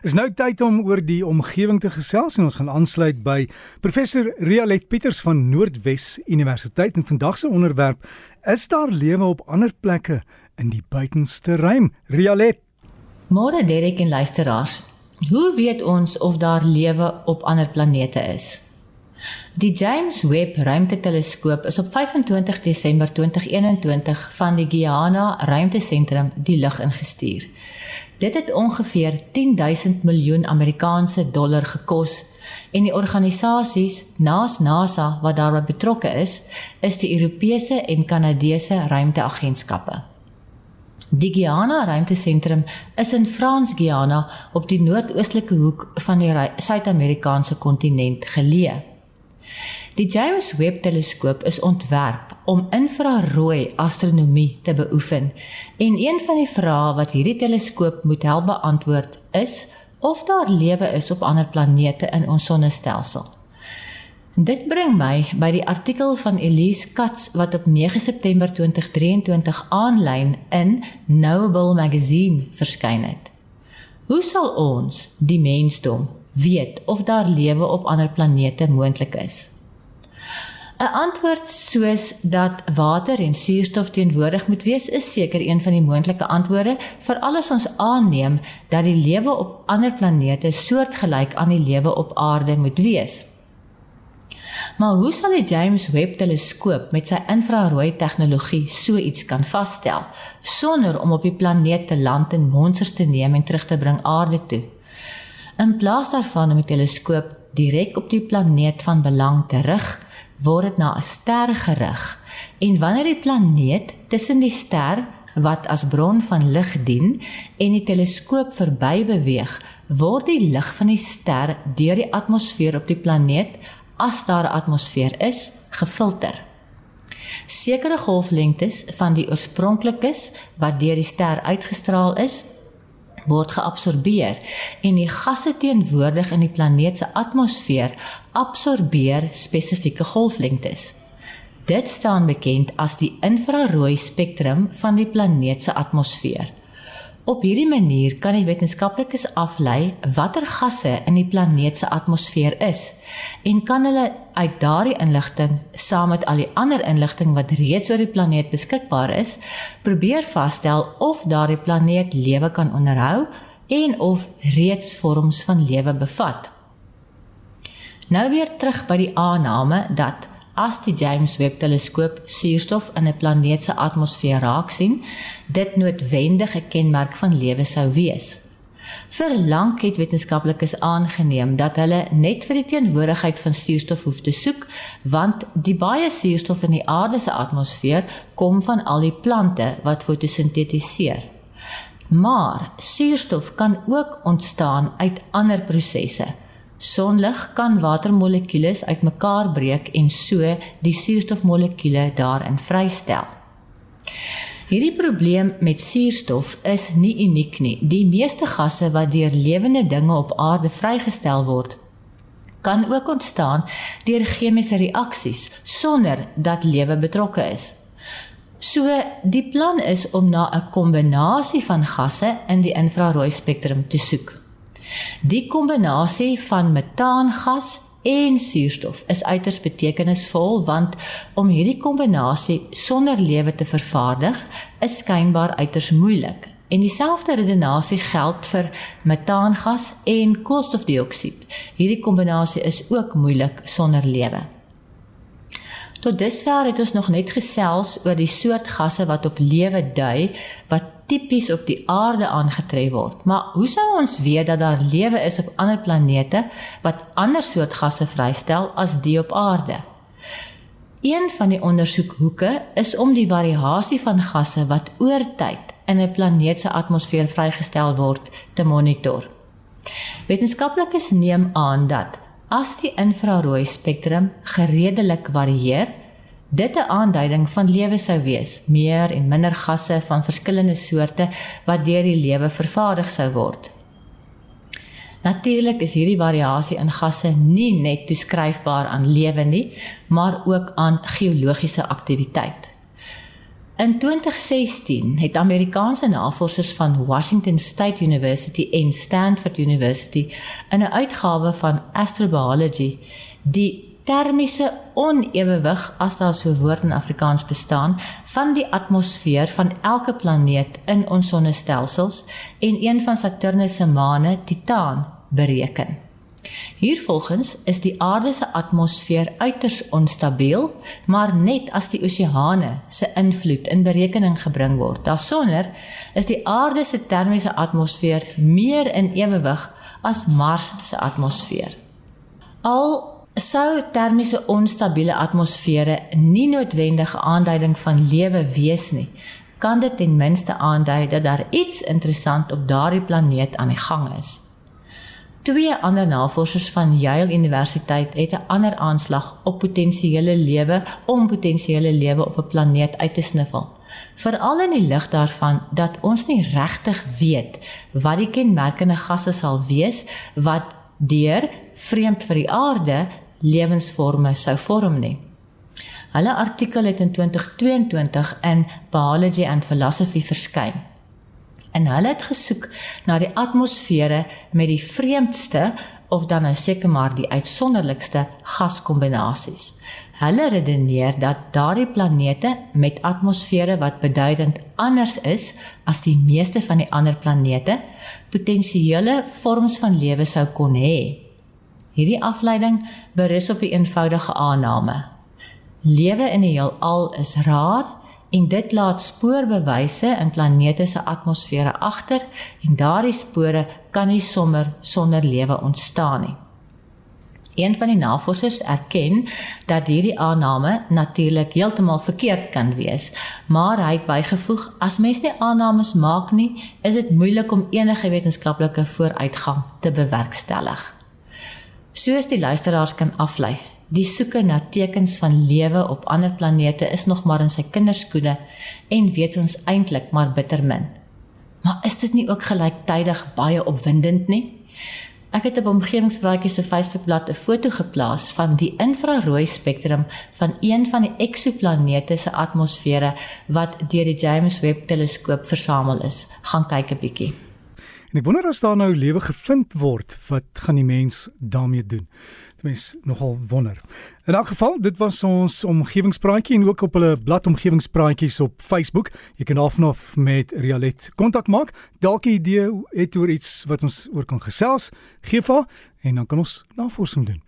Is nou tyd om oor die omgewing te gesels en ons gaan aansluit by professor Rialet Pieters van Noordwes Universiteit en vandag se onderwerp is daar lewe op ander plekke in die buitenste ruim. Rialet. Môre Derek en luisteraars. Hoe weet ons of daar lewe op ander planete is? Die James Webb Ruimteteleskoop is op 25 Desember 2021 van die Guyana Ruimtesentrum die lug ingestuur. Dit het ongeveer 10000 miljoen Amerikaanse dollar gekos en die organisasies naas NASA wat daarbey betrokke is, is die Europese en Kanadese ruimteagentskappe. Die Guyana Ruimtesentrum is in Frans-Guyana op die noordoostelike hoek van die Suid-Amerikaanse kontinent geleë. Die James Webb teleskoop is ontwerp om infrarooi astronomie te beoefen en een van die vrae wat hierdie teleskoop moet help beantwoord is of daar lewe is op ander planete in ons sonnestelsel. Dit bring my by die artikel van Elise Katz wat op 9 September 2023 aanlyn in Knowable Magazine verskyn het. Hoe sal ons, die mensdom, weet of daar lewe op ander planete moontlik is? 'n Antwoord soos dat water en suurstof teenwoordig moet wees is seker een van die moontlike antwoorde vir alles ons aanneem dat die lewe op ander planete soortgelyk aan die lewe op aarde moet wees. Maar hoe sal die James Webb teleskoop met sy infrarooi tegnologie so iets kan vasstel sonder om op die planeet te land en monsters te neem en terug te bring aarde toe? In plaas daarvan om die teleskoop direk op die planeet van belang te rig, word dit na 'n ster gerig en wanneer die planeet tussen die ster wat as bron van lig dien en die teleskoop verby beweeg, word die lig van die ster deur die atmosfeer op die planeet as daar 'n atmosfeer is, gefilter. Sekere golflengtes van die oorspronklikes wat deur die ster uitgestraal is, word geabsorbeer en die gasse teenwoordig in die planeet se atmosfeer absorbeer spesifieke golflengtes. Dit staan bekend as die infrarooi spektrum van die planeet se atmosfeer. Op hierdie manier kan die wetenskaplikes aflei watter gasse in die planeet se atmosfeer is en kan hulle uit daardie inligting saam met al die ander inligting wat reeds oor die planeet beskikbaar is, probeer vasstel of daardie planeet lewe kan onderhou en of reeds vorms van lewe bevat. Nou weer terug by die aanname dat as die James Webb teleskoop suurstof in 'n planeet se atmosfeer raak sien, dit noodwendig 'n kenmerk van lewe sou wees. Vir lank het wetenskaplikes aangeneem dat hulle net vir die teenwoordigheid van suurstof hoef te soek, want die baie suurstof in die aarde se atmosfeer kom van al die plante wat fotosintetiseer. Maar suurstof kan ook ontstaan uit ander prosesse. Sonlig kan watermolekules uitmekaar breek en so die suurstofmolekuule daarin vrystel. Hierdie probleem met suurstof is nie uniek nie. Die meeste gasse wat deur lewende dinge op aarde vrygestel word, kan ook ontstaan deur chemiese reaksies sonder dat lewe betrokke is. So die plan is om na 'n kombinasie van gasse in die infrarooi spektrum te soek. Die kombinasie van metaangas en suurstof is uiters betekenisvol want om hierdie kombinasie sonder lewe te vervaardig is skynbaar uiters moeilik. En dieselfde redenasie geld vir metaangas en koolstofdioksied. Hierdie kombinasie is ook moeilik sonder lewe. Tot dusver het ons nog net gesels oor die soort gasse wat op lewe dui wat tipies op die aarde aangetref word. Maar hoe sou ons weet dat daar lewe is op ander planete wat ander soort gasse vrystel as die op aarde? Een van die ondersoekhoeke is om die variasie van gasse wat oor tyd in 'n planeet se atmosfeer vrygestel word te monitor. Wetenskaplikes neem aan dat as die infrarooi spektrum gereedelik varieer, dit 'n aanduiding van lewe sou wees, meer en minder gasse van verskillende soorte wat deur die lewe vervaardig sou word. Natuurlik is hierdie variasie in gasse nie net toeskryfbaar aan lewe nie, maar ook aan geologiese aktiwiteit. In 2016 het Amerikaanse navorsers van Washington State University en Stanford University in 'n uitgawe van Astrobiology die termiese onewewig as daar so 'n woord in Afrikaans bestaan van die atmosfeer van elke planeet in ons sonnestelsels en een van Saturnus se maane, Titaan, bereken. Hiervolgens is die aarde se atmosfeer uiters onstabiel, maar net as die oseane se invloed in berekening gebring word. Daarsonder is die aarde se termiese atmosfeer meer in ewewig as Mars se atmosfeer. Al sou termiese onstabiele atmosfere nie noodwendige aanduiding van lewe wees nie, kan dit ten minste aandui dat daar iets interessant op daardie planeet aan die gang is. Twee ander navorsers van Yale Universiteit het 'n ander aanslag op potensiële lewe om potensiële lewe op 'n planeet uit te sniffel. Veral in die lig daarvan dat ons nie regtig weet wat die kenmerkende gasse sal wees wat deur vreemd vir die aarde lewensvorme sou vorm nie. Hulle artikel het in 2022 in Biology and Philosophy verskyn en hulle het gesoek na die atmosfere met die vreemdste of dan nou seker maar die uitsonderlikste gaskombinasies. Hulle redeneer dat daardie planete met atmosfere wat beduidend anders is as die meeste van die ander planete potensiële vorms van lewe sou kon hê. Hierdie afleiding berus op 'n eenvoudige aanname. Lewe in die heelal is rar en dit laat spoorbewyse in planete se atmosfere agter en daardie spore kan nie sommer sonder lewe ontstaan nie. Een van die navorsers erken dat hierdie aanname natuurlik heeltemal verkeerd kan wees, maar hy het bygevoeg as mens nie aannames maak nie, is dit moeilik om enige wetenskaplike vooruitgang te bewerkstellig. Soos die luisteraars kan aflei, Die soeke na tekens van lewe op ander planete is nog maar in sy kinderskoene en weet ons eintlik maar bitter min. Maar is dit nie ook gelyktydig baie opwindend nie? Ek het op omgewingspraatjies se Facebookblad 'n foto geplaas van die infrarooi spektrum van een van die eksoplanete se atmosfere wat deur die James Webb teleskoop versamel is. Gaan kyk 'n bietjie. En ek wonder as daar nou lewe gevind word, wat gaan die mens daarmee doen? Mens nogal wonder. In elk geval, dit was ons omgewingspraatjie en ook op hulle blad omgewingspraatjies op Facebook. Jy kan afnof met Rialet kontak maak. Dalk 'n idee het oor iets wat ons oor kan gesels, gee vir en dan kan ons navorsing doen.